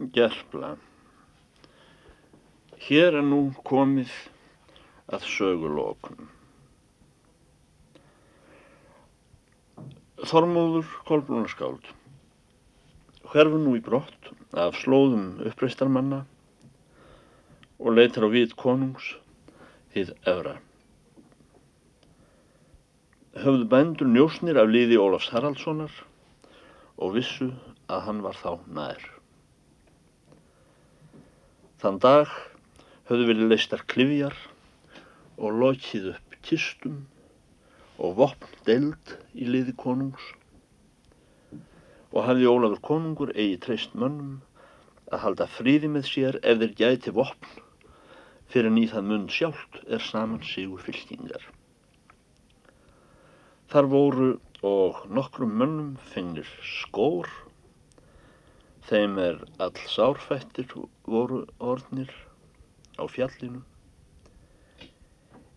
Gerpla Hér er nú komið að sögulokun. Þormóður Kolbrúnarskáld hverfu nú í brott af slóðum uppreistarmanna og leitar á vit konungs þið efra. Höfðu bændur njósnir af liði Ólafs Haraldssonar og vissu að hann var þá nær. Þann dag höfðu verið leistar klifjar og lokið upp kistum og vopn deild í liði konungs og hafði Ólafur konungur eigi treyst mönnum að halda fríði með sér ef þeir gæti vopn fyrir nýð það mun sjálft er saman sigur fylkingar. Þar voru og nokkrum mönnum finnir skór, þeim er all sárfættir voru orðnir á fjallinu.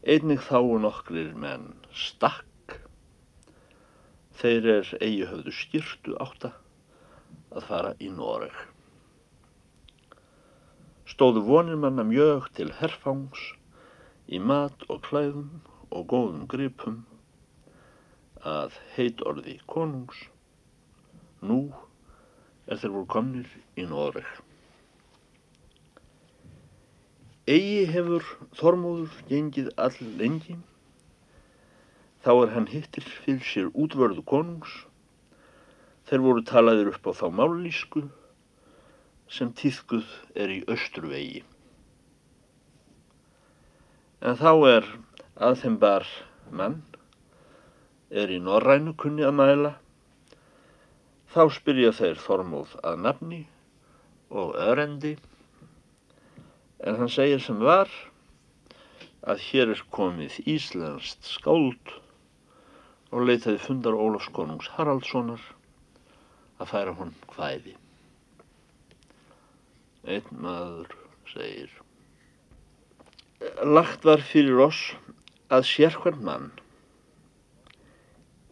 Einnig þáu nokkrir menn stakk, þeir er eigi höfðu skýrtu átta að fara í Noreg. Stóðu vonir manna mjög til herfangs í mat og klæðum og góðum gripum að heit orði konungs, nú er þeir voru komnir í Noreg. Egi hefur Þormóður gengið all lengi, þá er hann hittir fyrir sér útvörðu konungs, þeir voru talaðir upp á þá mállísku sem týðkuð er í östruvegi. En þá er að þeim bar mann, er í norrænu kunni að mæla, þá spyrja þeir Þormóð að nafni og örendi, en hann segir sem var að hér er komið Íslandst skáld og leitaði fundar Ólafs konungs Haraldssonar að færa honum hvæði. Einn maður segir Lagt var fyrir oss að sérhvern mann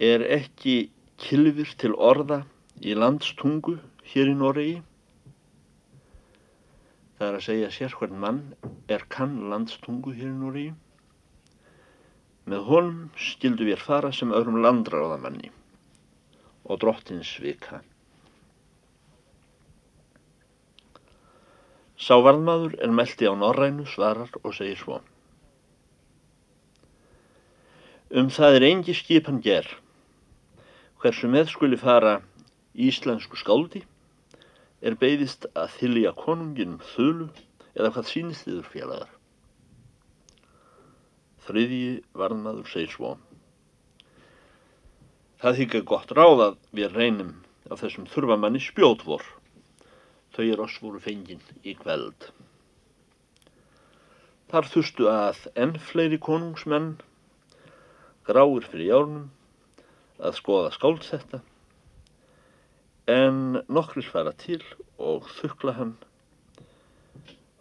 er ekki kilfir til orða í landstungu hér í Noregi Það er að segja sér hvern mann er kann landstungu hér í Núri. Með honum skildu við fara sem öðrum landráðamanni og drottins vika. Sávarðmaður er meldi á norrænu svarar og segir svo. Um það er engi skipan ger, hversu með skuli fara íslensku skáldi er beigðist að þylja konunginum þölu eða hvað sínist þiður félagar. Þriðji varnaður segir svo. Það þykja gott ráð að við reynum á þessum þurfamanni spjótvor. Þau er oss voru fenginn í kveld. Þar þustu að enn fleiri konungsmenn, gráir fyrir járnum, að skoða skáld þetta en nokkrir fara til og þukla hann.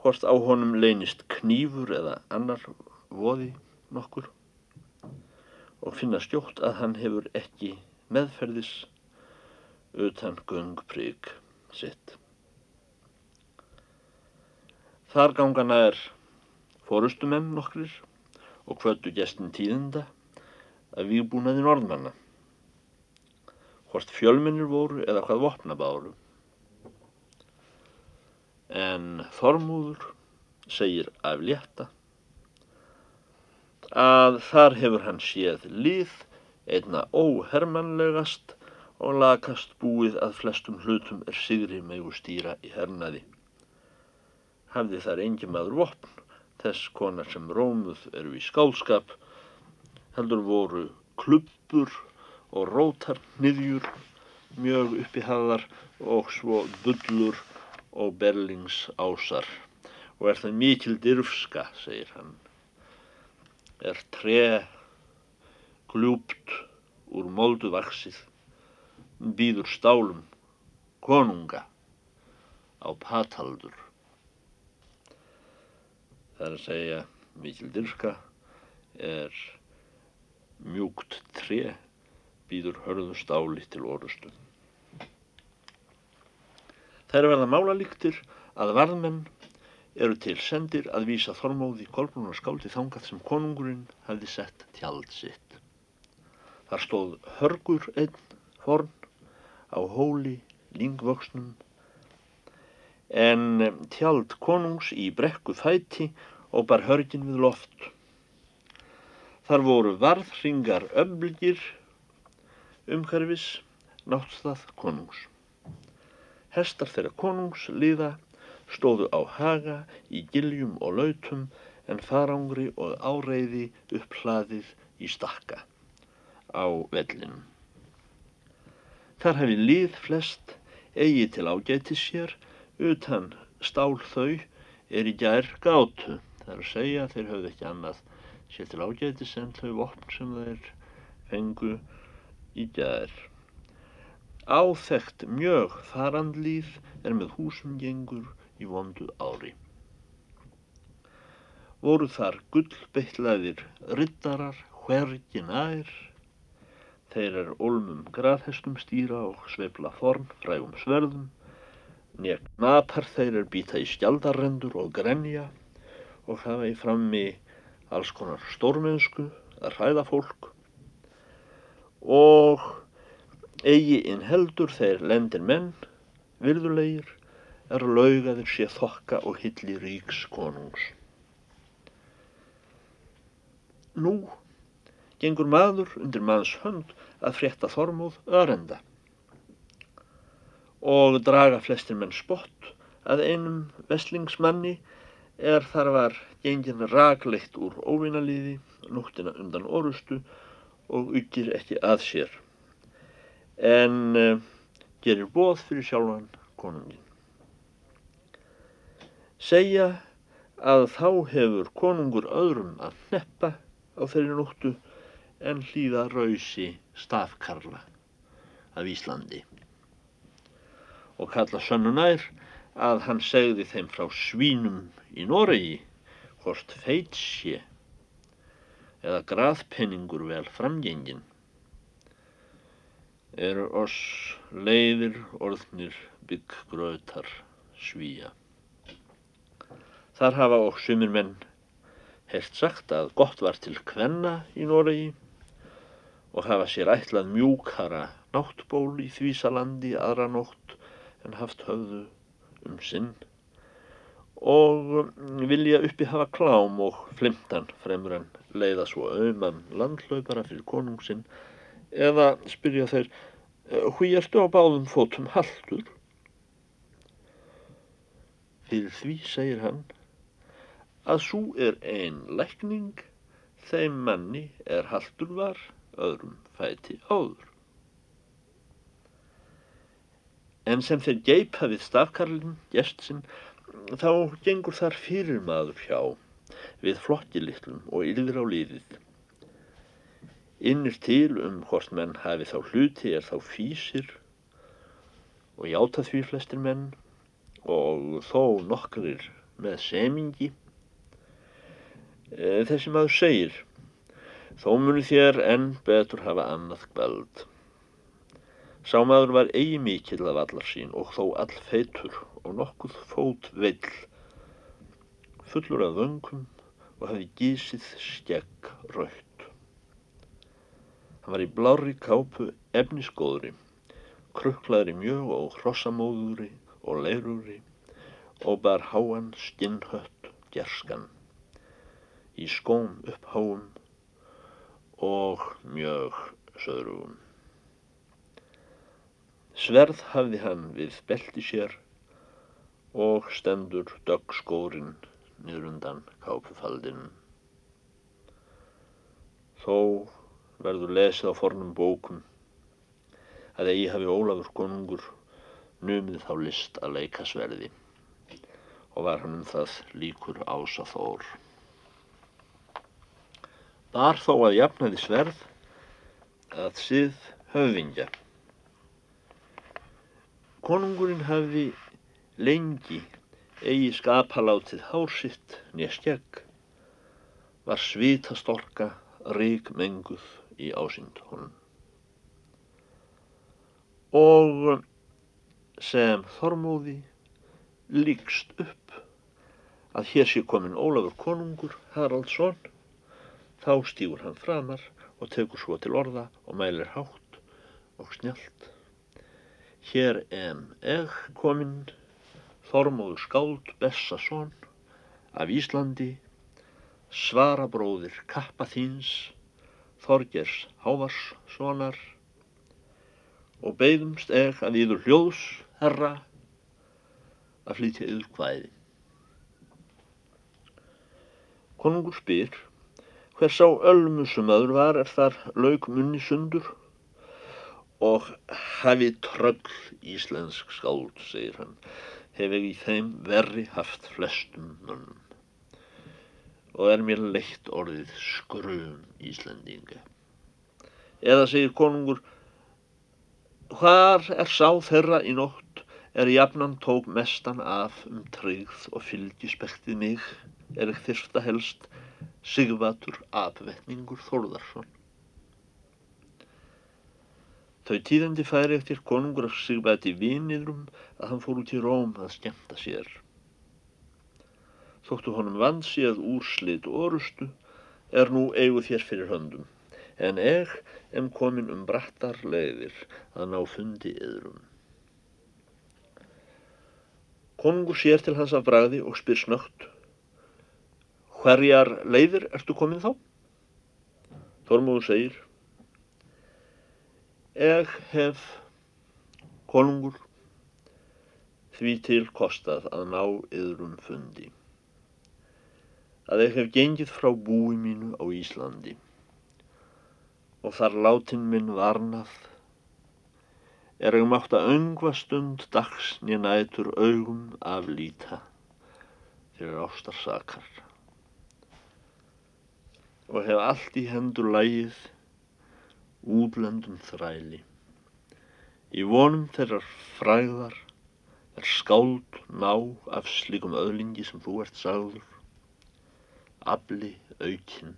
Hvort á honum leynist knífur eða annar voði nokkur. Og finna stjótt að hann hefur ekki meðferðis utan gungprygg sitt. Þar gangana er fórustumenn nokkrir og hvöldu gestin tíðenda að výbúnaði norðmanna hvort fjölminnir voru eða hvað vopna báru. En Þormúður segir af létta að þar hefur hann séð líð einna óhermanlegast og lakast búið að flestum hlutum er sigri megu stýra í hernaði. Hafði þar engi maður vopn, þess konar sem rómuð eru í skálskap, heldur voru klubbur og rótar niðjur mjög uppi hafðar og svo bullur og berlingsásar og er það mikil dyrfska, segir hann. Er tre gljúpt úr moldu vaksið, býður stálum konunga á pataldur. Það er að segja mikil dyrfska er mjúkt tre býður hörðu stáli til orustu. Þær verða málalíktir að varðmenn eru til sendir að vísa Þormóði Kolbrúnar skáldi þangað sem konungurinn hefði sett tjald sitt. Þar stóð hörgur einn forn á hóli lingvöksnum en tjald konungs í brekku fæti og bar hörgin við loft. Þar voru varðringar öflgir umhverfis náttstað konungs. Hestar þeirra konungs liða stóðu á haga í giljum og lautum en farangri og áreiði upp hlaðið í stakka á vellinum. Þar hefði lið flest eigi til ágæti sér utan stál þau er í gær gátu. Það er að segja þeir höfðu ekki annað sér til ágæti sem þau vopn sem þeir fengu í gær. Áþekkt mjög farandlýð er með húsum gengur í vondu ári. Voru þar gullbeittlaðir rittarar hvergi nær, þeir er olmum graðhestum stýra og sveifla forn frægum sverðum, nýja knapar þeir er býta í skjaldarrendur og grenja og hafa í frammi alls konar stórmennsku að hræða fólk og eigi inn heldur þeir lendir menn, virðulegir, er laugaður sé þokka og hilli ríks konungs. Nú gengur maður undir maðurs hönd að frétta þormóð örenda og draga flestir menn spott að einum vestlingsmanni er þar var gengin ragleitt úr óvinaliði núttina undan orustu og yggir ekki að sér. En uh, gerir bóð fyrir sjálfan konungin segja að þá hefur konungur öðrum að neppa á þeirri nóttu en hlýða rausi stafkarla af Íslandi. Og kalla sönnunær að hann segði þeim frá svínum í Noregi hvort feit sé eða graðpenningur vel framgengin eru oss leiðir orðnir bygggröðtar svíja? Þar hafa og sumir menn heilt sagt að gott var til kvenna í Noregi og hafa sér ætlað mjúkara náttból í Þvísalandi aðra nótt en haft höfðu um sinn og vilja uppi hafa klám og flimtan fremur en leiða svo auðman landlaupara fyrir konungsinn eða spyrja þeir hví ertu á báðum fótum haldur? Fyrir því segir hann að svo er ein lækning þeim manni er haldur var öðrum fæti áður. En sem þeir geipa við stafkarlinn, gestsinn, þá gengur þar fyrir maður hjá við flokkilitlum og yldir á líðið. Innir til um hvort menn hafi þá hluti er þá físir og játa því flestir menn og þó nokkrir með semingi Eh, þessi maður segir, þó muni þér enn betur hafa annað gbeld. Sá maður var eigi mikill af allar sín og þó all feitur og nokkuð fót vill, fullur af vöngum og hafi gísið skegg raukt. Hann var í blári kápu efniskóðri, krukklaðri mjög og hrossamóðuri og leiruri og bar háan skinnhött gerskan í skóm upp háum og mjög söðrugum. Sverð hafði hann við belti sér og stendur döggskórin niður undan kápufaldinum. Þó verður lesið á fornum bókum að eigi hafi Ólafur konungur numið þá list að leika sverði og var hann um það líkur ása þór. Bar þó að jafnaði sverð að sið höfingja. Konungurinn hafi lengi eigi skapalátið hársitt nýja skegg, var svitastorka rík menguð í ásind honum. Og sem Þormóði líkst upp að hér sé komin Ólafur konungur Haraldsson, þá stýgur hann framar og tekur svo til orða og mælir hátt og snjált. Hér em eg komin Þormóður skáld Bessason af Íslandi, svarabróðir kappa þíns, Þorgers Hávarssonar og beigðumst eg að yður hljóðs, herra, að flytja yður hvæði. Konungur spyr, hver sá ölmu sem öður var er þar lauk munni sundur og hafi trögl íslensk skáld, segir hann, hef ég í þeim verri haft flestum mönnum og er mér leitt orðið skrum Íslandinga. Eða segir konungur, hvar er sá þeirra í nótt er jafnan tók mestan af um tryggð og fylgispektið mig er ekki þyrsta helst Sigvatur Apvetningur Þórðarsson. Þau tíðandi færi eftir konungur af Sigvati viniðrum að hann fór út í Róm að skemta sér. Þóttu honum vansi að úrslit orustu er nú eigu þér fyrir höndum, en eg em komin um brattar leiðir að ná fundi yðrum. Konungur sér til hans af bragði og spyr snögt, hverjar leiðir ertu komin þá? Þormóður segir, eg hef konungur því til kostað að ná yðrum fundi. Að ég hef gengið frá búi mínu á Íslandi. Og þar látin minn varnað. Er ég mátt að öngva stund dags nýja nætur augum af líta fyrir ástarsakar og hef allt í hendur lægið útlendum þræli í vonum þeirrar fræðar er skáld ná af slikum öðlingi sem þú ert sagður afli aukinn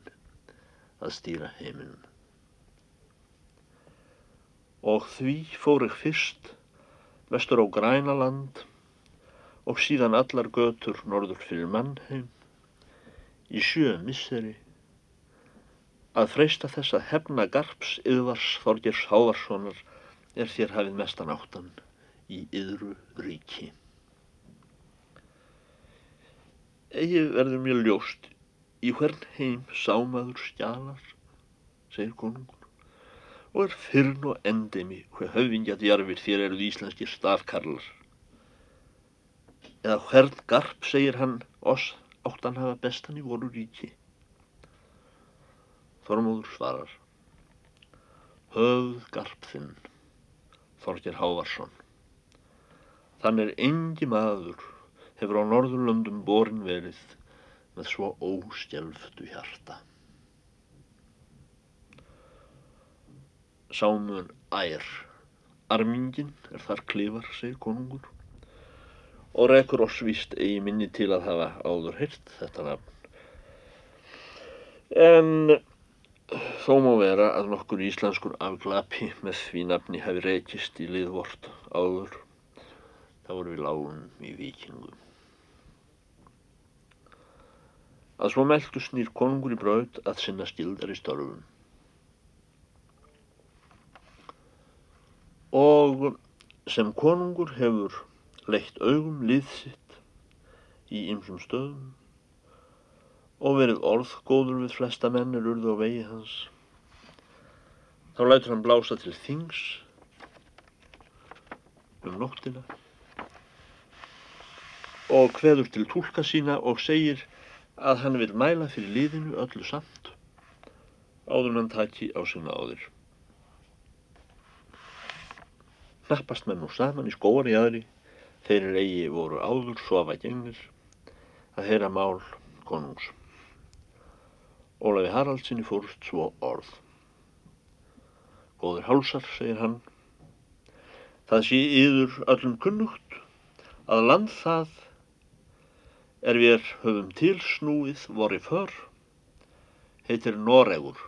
að stýra heiminum. Og því fór ég fyrst vestur á Grænaland og síðan allar götur norður fyrir mannheim í sjö misseri að freysta þess að hefna garps yðvars Þorgers Hávarssonar er þér hafið mestan áttan í yðru ríki. Egi verður mjög ljóst Í hvern heim sámaður skjalar, segir konungur, og er fyrn og endemi hver höfðingjað jarfir þér eruð íslenskir stafkarlar. Eða hvern garp, segir hann, oss áttan hafa bestan í voru ríki. Þormóður svarar, höfð garp þinn, Þorger Hávarsson. Þann er engi maður hefur á Norðurlöndum borin verið með svo óstjálftu hjarta. Sámun ær, armingin er þar klifar, segir konungur, og rekur oss víst eigi minni til að hafa áður hirt þetta nafn. En þó má vera að nokkur íslenskur afglapi með því nafni hafi reykist í liðvort áður, þá voru við lágum í vikingum. Að svo meldu snýr konungur í braut að sinna skildar í störfum. Og sem konungur hefur leitt augum lið sitt í ymsum stöðum og verið orðgóður við flesta mennir urðu á vegi hans. Þá lætur hann blása til þings um nóttina og hveður til tólka sína og segir að hann vil mæla fyrir liðinu öllu samt áður hann taki á signa áður. Knappast menn nú saman í skóar í aðri, þeir eigi voru áður sofa gengir að heyra mál konungs. Ólafi Haraldsinni fórst svo orð. Góður hálsar, segir hann, það sé yður öllum kunnugt að land það er við höfum tilsnúið voru för, heitir Noregur.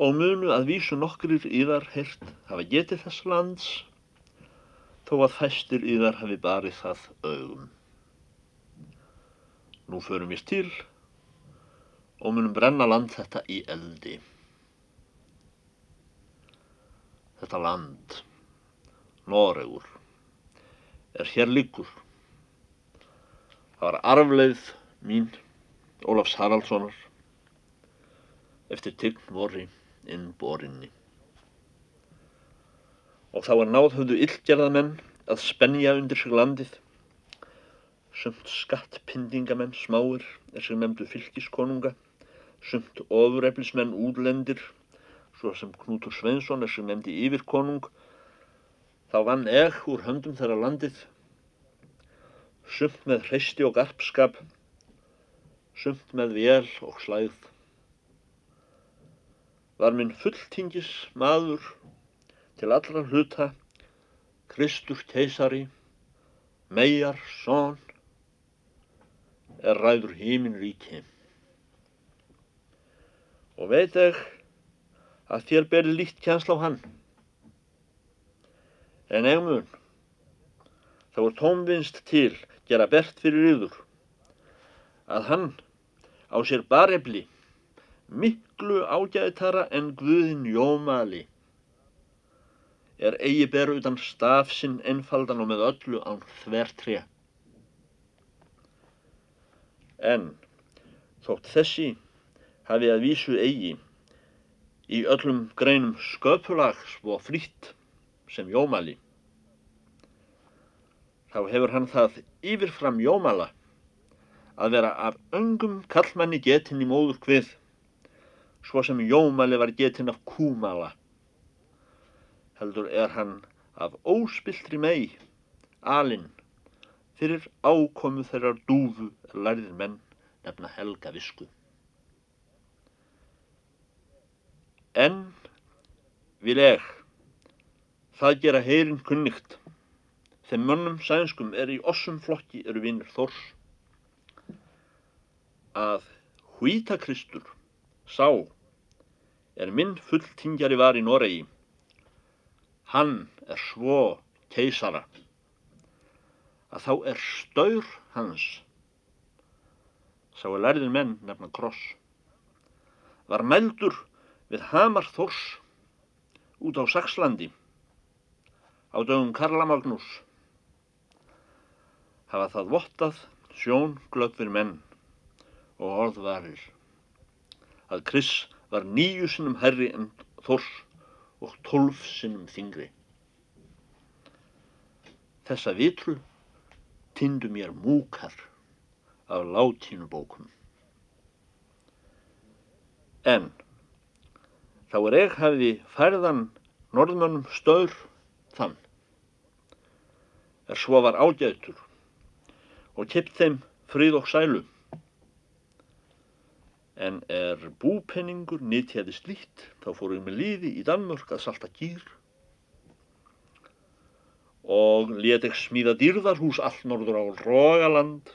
Og munu að vísu nokkrir yðar hirt hafa getið þess lands, þó að fæstir yðar hafi barið það augum. Nú förum við til og munum brenna land þetta í eldi. Þetta land, Noregur, er hér líkur. Það var arfleið mín, Ólafs Haraldssonar, eftir tign vorri inn borinni. Og þá er náð höfðu illgerðamenn að spenja undir sig landið, sumt skattpindingamenn smáir er sem nefndu fylgiskonunga, sumt ofureflismenn útlendir, svo sem Knútur Sveinsson er sem nefndi yfirkonung, þá vann eg úr höndum þeirra landið, sumt með hreisti og garpskap, sumt með vél og slæð. Var minn fulltingis maður til allra hluta, Kristur keisari, megar són, er ræður hímin ríki. Og veit ég að þér beri líkt kjænsla á hann. En ég mun, þá er tómvinst til gera bert fyrir yður, að hann á sér barefli, miklu ágæðtara en Guðin Jómali, er eigi beru utan staf sinn einfaldan og með öllu án þvertré. En þótt þessi hafi að vísu eigi í öllum greinum sköpulags og frýtt sem Jómali, þá hefur hann það yfirfram Jómala að vera af öngum kallmanni getinn í móður hvið, svo sem Jómali var getinn af Kúmala. Heldur er hann af óspiltri mei, alinn, fyrir ákomu þeirrar dúfu lærðir menn nefna helga visku. En vil ég það gera heyrin kunnikt, þeim mönnum sænskum er í ossum flokki eru vinnir þors, að hvítakristur sá er minn fulltingjari var í Noregi, hann er svo keisara að þá er staur hans. Sá er lærðin menn nefna kross. Var mældur við Hamar Þors út á Saxlandi á dögum Karla Magnús. Hafa það vottað sjón glöggvir menn og orðvarir að Chris var nýju sinnum herri en Þors og tólf sinnum þingri. Þessa vitru tindu mér múkar af látínubókum. En þá er ég hafiði færðan norðmönnum staur þann, er svo var ágætur og kipt þeim frið og sælu. En er búpenningur nýttjaði slíkt þá fórum við líði í Danmörk að salta gýr og let ekki smíða dýrðarhús all norður á Rógaland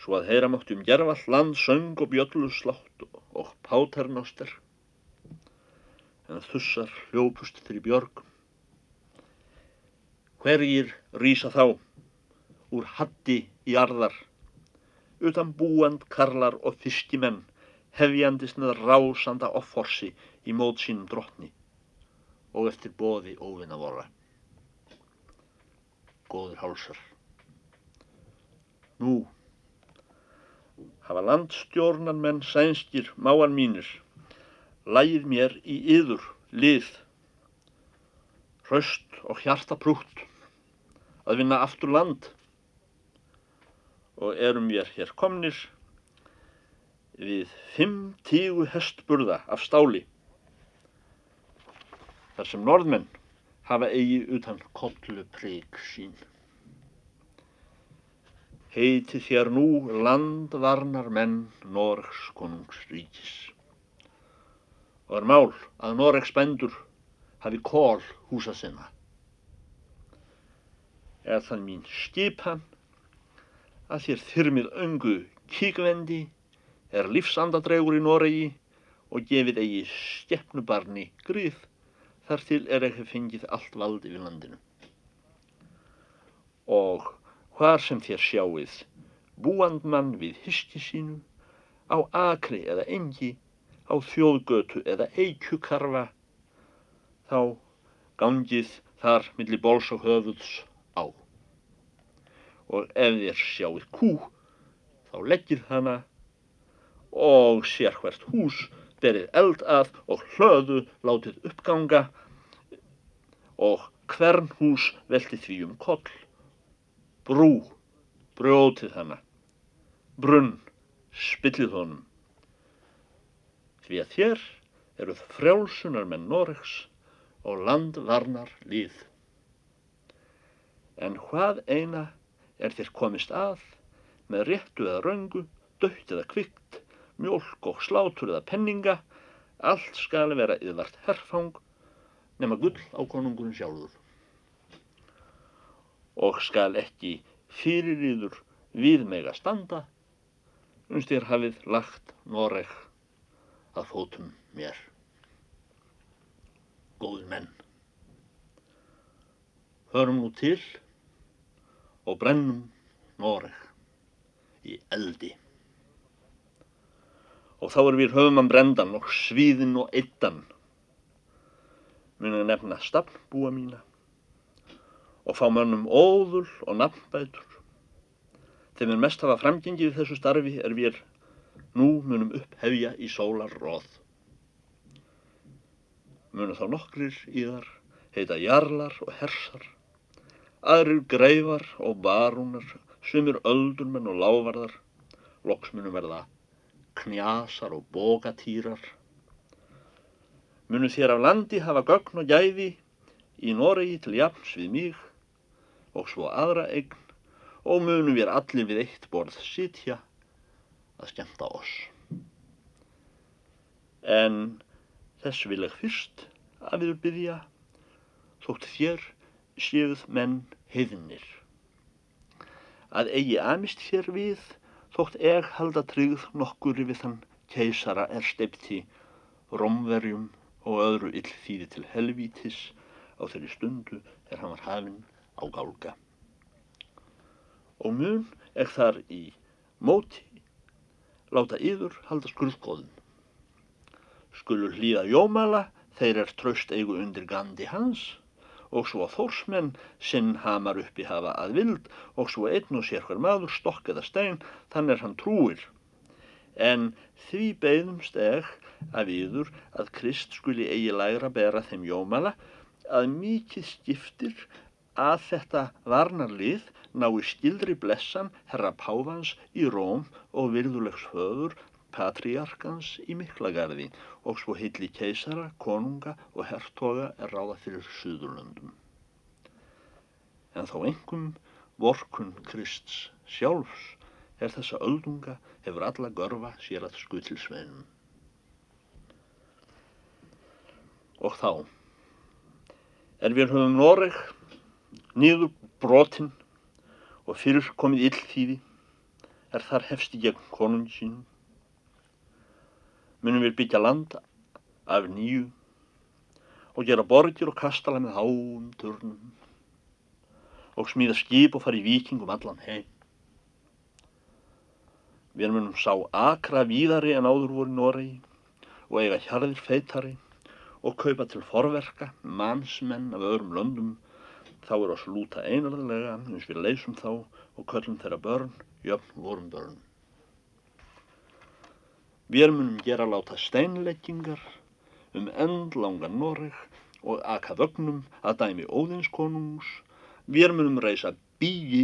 svo að heyra mátti um gerfall land, söng og bjölluslátt og páternáster en þussar hljópust fyrir björg. Hverjir rýsa þá? Úr hatti í arðar. Utan búand karlar og fiskimenn hefjandist með rásanda offorsi í mót sínum drottni. Og eftir bóði óvinna vorra. Góður hálsar. Nú hafa landstjórnan menn sænskir máan mínir lægið mér í yður lið hraust og hjarta prútt að vinna aftur land og erum við hér komnir við fimm tígu hestburða af stáli þar sem norðmenn hafa eigi utan kollu prík sín. Heiti þér nú landvarnar menn Norgs konungsríkis og er mál að Noregs bendur hafi kól húsa sinna. Er þann mín skipan að þér þyrmið öngu kíkvendi er lífsandadregur í Noregi og gefið eigi skeppnubarni gríð þar til er ekki fengið allt vald yfir landinu. og hvar sem þér sjáið búandmann við hyski sínu, á akri eða engi, á þjóðgötu eða eikjukarfa, þá gangið þar millir bóls og höfuðs á. Og ef þér sjáið kú, þá leggið hana og sér hvert hús berið eld að og hlöðu látið uppganga og hvern hús velti því um koll. Brú, brjótið hana. Brunn, spillið honum. Því að þér eruð frjálsunar með Noregs og landvarnar líð. En hvað eina er þér komist að með réttu eða röngu, dögt eða kvikt, mjölk og slátur eða penninga, allt skal vera yðvart herfang nema gull á konungurinn sjálfur. Og skal ekki fyrir yður við meg að standa, þér hafið lagt Noreg að fótum mér góður menn. Hörum nú til og brennum Noreg í eldi. Og þá er við höfum að brendan og svíðin og eittan. Munum nefna stafnbúa mína og fá mönnum óðul og nafnbætur. Þeim er mest hafa framgengið í þessu starfi er við nú munum upphefja í sólar róð munu þá nokkrir í þar heita jarlar og hersar, aðrir greifar og barúnar, sumir öldurmenn og lávarðar, loks munu verða knjasar og bógatýrar. Munu þér af landi hafa gögn og gæði í Noregi til jafns við mig og svo aðra eign og munu við allir við eitt borð sitja að skemta oss. En Þess vil ég fyrst að við byggja þótt þér séuð menn heiðnir. Að eigi amist þér við þótt eg halda tryggð nokkur við þann keisara er steipti romverjum og öðru illþýði til helvítis. Á þeirri stundu er hann var hafinn á gálga. Og mun er þar í móti láta yður halda skurðgóðum skulu hlýða jómala, þeir er tröst eigu undir gandi hans, og svo þórsmenn sinn hamar uppi hafa að vild, og svo einn og sér hver maður stokk eða stein, þann er hann trúir. En því beigðumst eg að viður að Krist skuli eigi læra bera þeim jómala, að mikið skiptir að þetta varnarlið nái skildri blessan herra Pávans í Róm og virðulegs höður patriarkans í Miklagarði og svo hilli keisara, konunga og hertoga er ráða fyrir Suðurlöndum. En þá engum vorkun Krists sjálfs er þessa öldunga hefur alla görfa sér að skutilsveinum. Og þá er við höfum Noreg nýður brotinn og fyrir komið illþýði er þar hefsti gegn konungi sínum munum við byggja land af nýju og gera borgir og kastala með háum turnum og smíða skip og fara í vikingum allan heim. Við munum sá akra víðari en áður voru Noregi og eiga hjarðir feitari og kaupa til forverka mannsmenn af öðrum löndum þá er oss lúta einarðilega eins við leysum þá og köllum þeirra börn jöfn vorum börn. Við munum gera láta steinleggingar um endlangan Noreg og aka vögnum að dæmi óðinskonungs. Við munum reysa bíi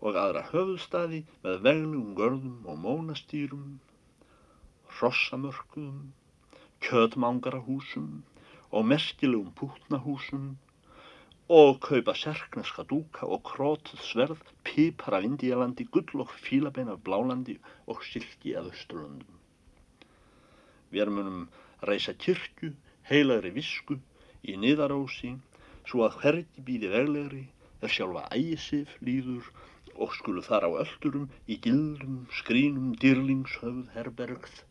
og aðra höfðstaði með veglugum görðum og mónastýrum, hrossamörkuðum, kjötmangarahúsum og merkilegum pútnahúsum og kaupa serkneska dúka og krótuð sverð, pipar af Indíalandi, gull og fílabein af Blálandi og silki af Östurlundum. Við munum um reysa kyrku, heilagri visku í niðarósi svo að hverdi býði veglegri er sjálfa ægisif líður og skulu þar á öllurum í gildum, skrínum, dýrlingshöfð, herbergð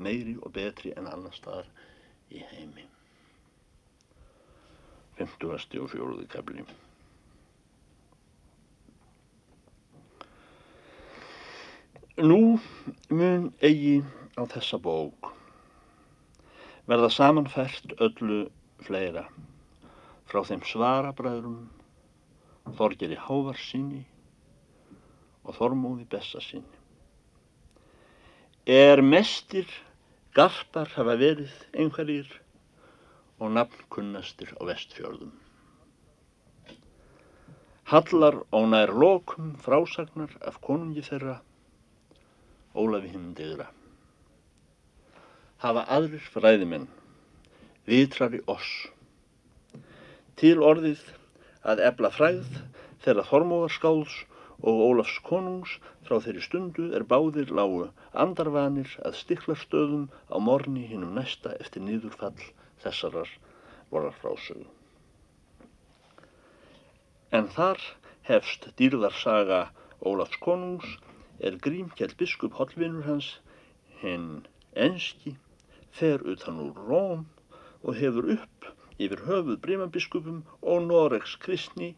meiri og betri en annar staðar í heimi. 50. og 4. kapli Nú mun eigi á þessa bók verða samanfært öllu fleira frá þeim svarabræðrum Þorgeri Hávarsinni og Þormóði Bessasinni. Er mestir garpar hafa verið einhverjir og nafnkunnastir á vestfjörðum. Hallar og nær lokum frásagnar af konungi þeirra, Ólafi hinn degra. Hafa aðrir fræðimenn, vitrari oss, til orðið að ebla fræð þeirra Þormóðarskáls og Ólafs konungs frá þeirri stundu er báðir lágu andarvanir að stiklarstöðum á morni hinnum næsta eftir nýðurfall þessarar vorarfrásögu. En þar hefst dýrðarsaga Ólafs konungs er Grímkjell biskup hollvinur hans hinn enski fer utan úr Róm og hefur upp yfir höfuð brímabiskupum og Noregs kristni,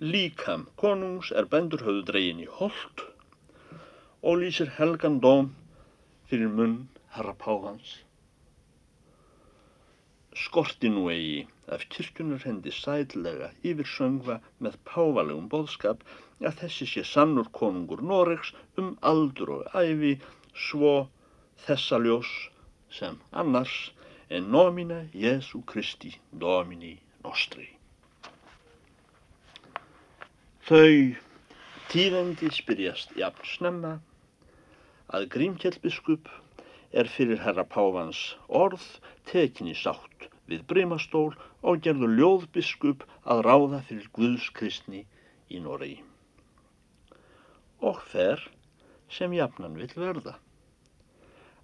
líkam konungs er bændur höfðu dregin í hold og lýsir helgan dóm fyrir munn herra páfans. Skorti nú eigi af kirkjunar hendi sætlega yfir söngva með pávalegum boðskap að þessi sé sannur konungur Noregs um aldur og æfi svo þessa ljós sem annars en nomina Jesu Kristi Domini Nostri. Þau tíðandi spyrjast jafn snemma að Grímkjell biskup er fyrir herra Pávans orð tekinni sátt við brimastól og gerður ljóðbiskup að ráða fyrir Guðs kristni í Noregi. Og fer sem jafnan vil verða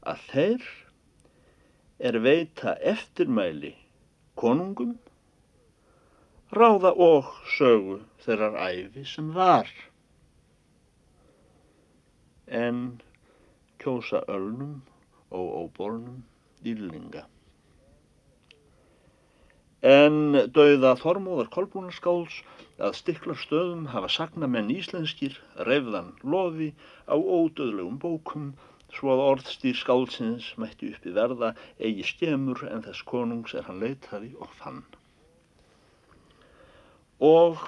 að þeir er veita eftirmæli konungum, ráða og sögu þeirrar æfi sem var, en kjósa ölnum og óbornum dýrlinga. En dauða Þormóðar Kolbrúnarskáls að stikla stöðum hafa sagnamenn íslenskir reyfðan lofi á ódöðlegum bókum svo að orðstýr skálsins mætti uppi verða eigi skemur en þess konungs er hann leitaði og fann. Og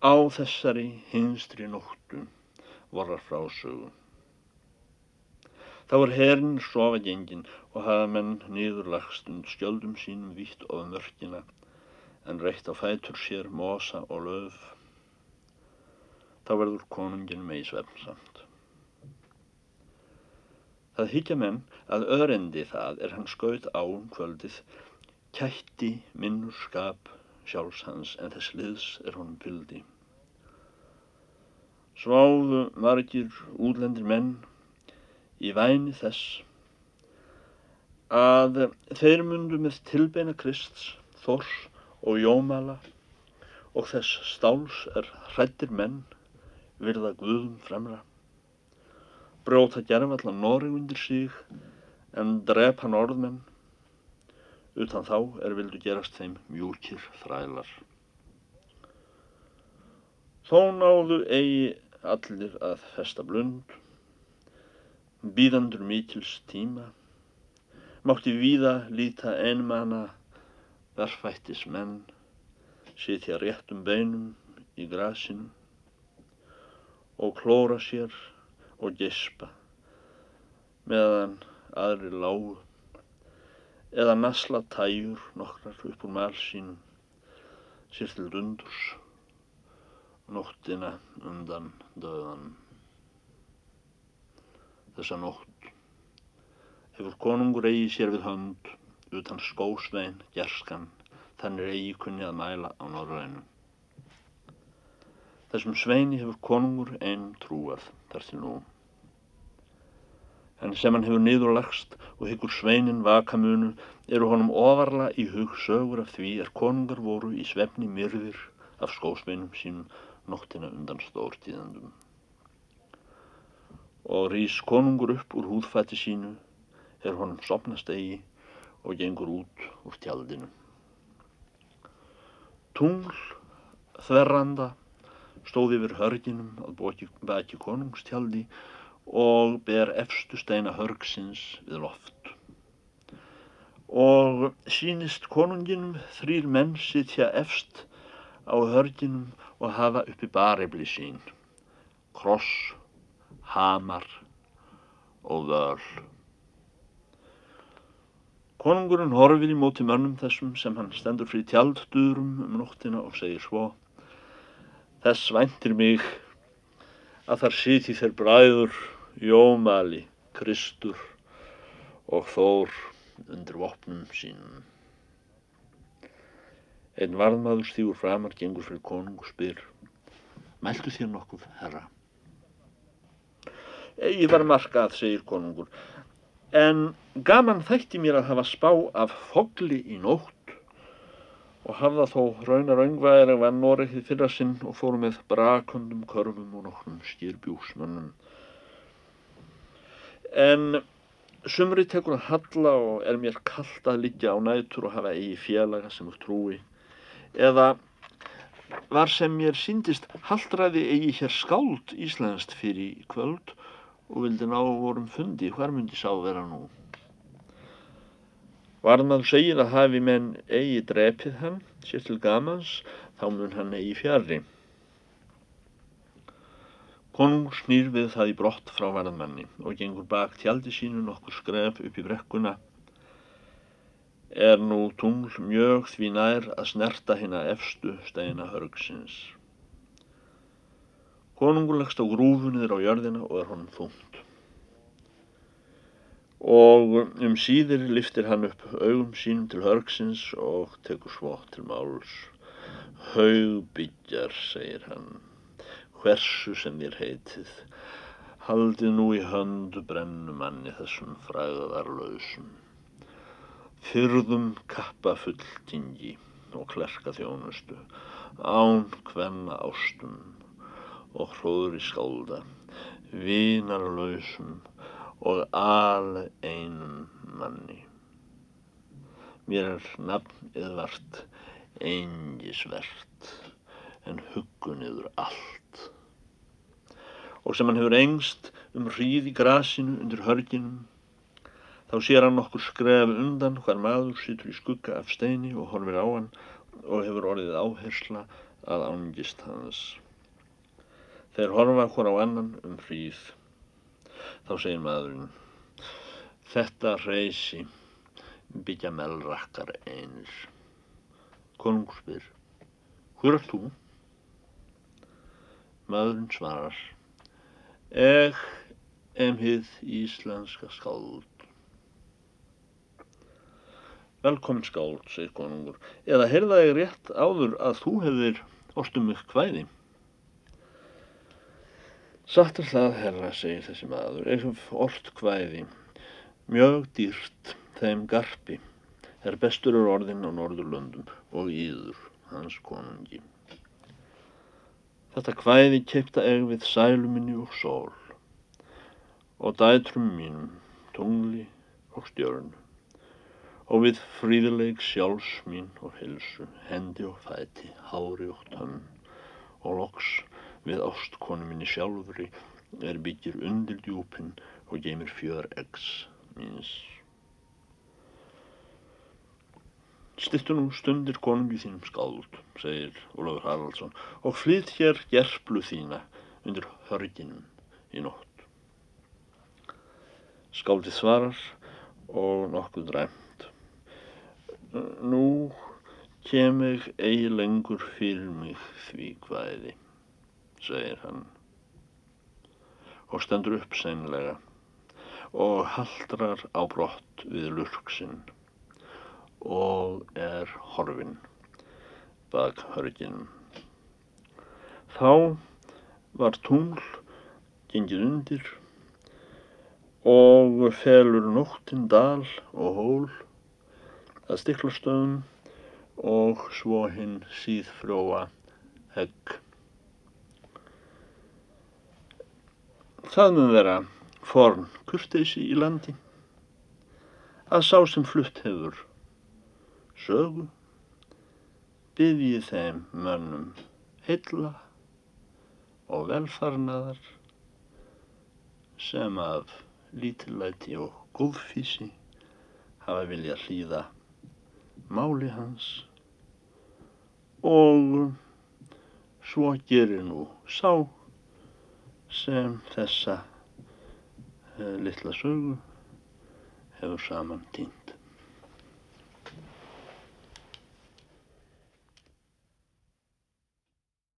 á þessari hinstri nóttu vorar frásögu. Þá er herrin sofa gengin og hafa menn nýðurlagstund skjöldum sínum vitt of mörkina en reitt á fætur sér mosa og löf. Þá verður konungin með í svefnsamt. Það higgja menn að örendi það er hann skaut á um kvöldið, kætti minnur skap sjálfs hans en þess liðs er honum pildi. Sváðu margir útlendir menn í væni þess að þeir mundu með tilbeina Krists, Þors og Jómala og þess stáls er hrættir menn virða Guðum fremra brjóta gerfalla Noreg undir sig en drepa norðmenn utan þá er vildu gerast þeim mjúkir þrælar. Þó náðu eigi allir að festa blund, býðandur mikils tíma, mátti víða líta einmana verfættis menn, sitja réttum beinum í grasinu og klóra sér og gespa meðan aðri lágu eða nasla tæjur nokkrar upp úr mal sínum sér til dundurs nóttina undan döðan. Þessa nótt hefur konungur eigi sér við hönd utan skósvein, gerskan, þannig eigi kunni að mæla á norðrænum. Þessum sveini hefur konungur einn trúað þar til nú en sem hann hefur niðurlagst og hyggur sveinin vakamunu eru honum ofarla í hug sögur af því er konungar voru í svefni myrðir af skósveinum sínum nóttina undan stórtíðandum. Og rýs konungur upp úr húðfætti sínu er honum sopnast eigi og gengur út úr tjaldinu. Tungl, þverranda, stóð yfir hörginum að baki konungstjaldi og ber efstu steina hörgsins við loft. Og sínist konunginum þrýr menn sitja efst á hörginum og hafa uppi barefli sín, kross, hamar og völ. Konungurinn horfir í móti mönnum þessum sem hann stendur frí tjalddurum um nóttina og segir svo Þess væntir mig að þar siti þeir bræður Jómali, Kristur og Þór undir vopnum sínum. Einn varðmaður stígur framar, gengur fyrir konung og spyr Mæltu þér nokkuð, herra? Ég var markað, segir konungur, en gaman þætti mér að hafa spá af fogli í nótt og hafða þó raunar öngvæðir að vann Noregi fyrra sinn og fóru með brakundum, körfum og nokkrum skýrbjúsmönnum. En sumri tekur að halla og er mér kallt að liggja á nætur og hafa eigi félaga sem þú trúi eða var sem mér síndist haldræði eigi hér skáld íslenskt fyrir kvöld og vildi ná vorum fundi, hver myndi sá vera nú? Varðmann segir að hafi menn eigi drepið hann, sér til gamans, þá mun hann eigi fjari. Konung snýr við það í brott frá varðmanni og gengur bak tjaldi sínu nokkur skref upp í brekkuna er nú tungl mjög því nær að snerta hérna efstu steina hörgsins. Konungur leggst á grúfunir á jörðina og er honum þungt. Og um síðir liftir hann upp augum sínum til hörgsins og tekur svo til máls. Haugbyggjar, segir hann, hversu sem þér heitið, haldið nú í höndu brennumanni þessum fræðarlausum fyrðum kappafulltingi og klerka þjónustu, án hvenna ástum og hróðri skálda, vinarlausum og al einum manni. Mér er nafn eðvart eingisvert en huggunniður allt. Og sem hann hefur engst um hríð í grasinu undir hörginum Þá sér hann nokkur skref undan hvar maður sýtur í skugga af steini og horfir á hann og hefur orðið áhersla að ángist hans. Þeir horfa hver á annan um fríð. Þá segir maðurinn, þetta reysi byggja melrakkar einir. Konung spyr, hver er þú? Maðurinn svarar, eg em hið íslenska skáld. Velkomin skáld, segir konungur, eða heyrða ég rétt áður að þú hefðir ostum ykkur hvæði? Satt er það, herra, segir þessi maður, eitthvað orrt hvæði, mjög dýrt, þeim garpi, er bestur úr orðin á Norðurlöndum og íður hans konungi. Þetta hvæði keipta eg við sæluminni og sól og dætrum mínum, tungli og stjörn og við fríðileg sjálfs mín og hilsu, hendi og fæti, hári og tönn og loks við ástkonu minni sjálfri er byggir undir djúpin og geymir fjör eggs míns. Stittu nú stundir konungi þínum skáld, segir Ólafur Haraldsson, og flytt hér gerflu þína undir hörginum í nótt. Skáldið svarar og nokkuð dræm Nú kem ég eigi lengur fyrir mig því hvaðiði, segir hann og stendur upp seinlega og haldrar á brott við lurksinn og er horfinn bak hörginum. Þá var tungl gengið undir og felur nóttinn dal og hól að stiklastöðum og svo hinn síðfróa hegg. Það mun vera forn kurteysi í landi. Að sá sem flutt hefur sögu byggði þeim mönnum heilla og velfarnaðar sem af lítillæti og góðfísi hafa vilja hlýða máli hans. Og svo gerir nú sá sem þessa uh, litla sögu hefur saman týnt.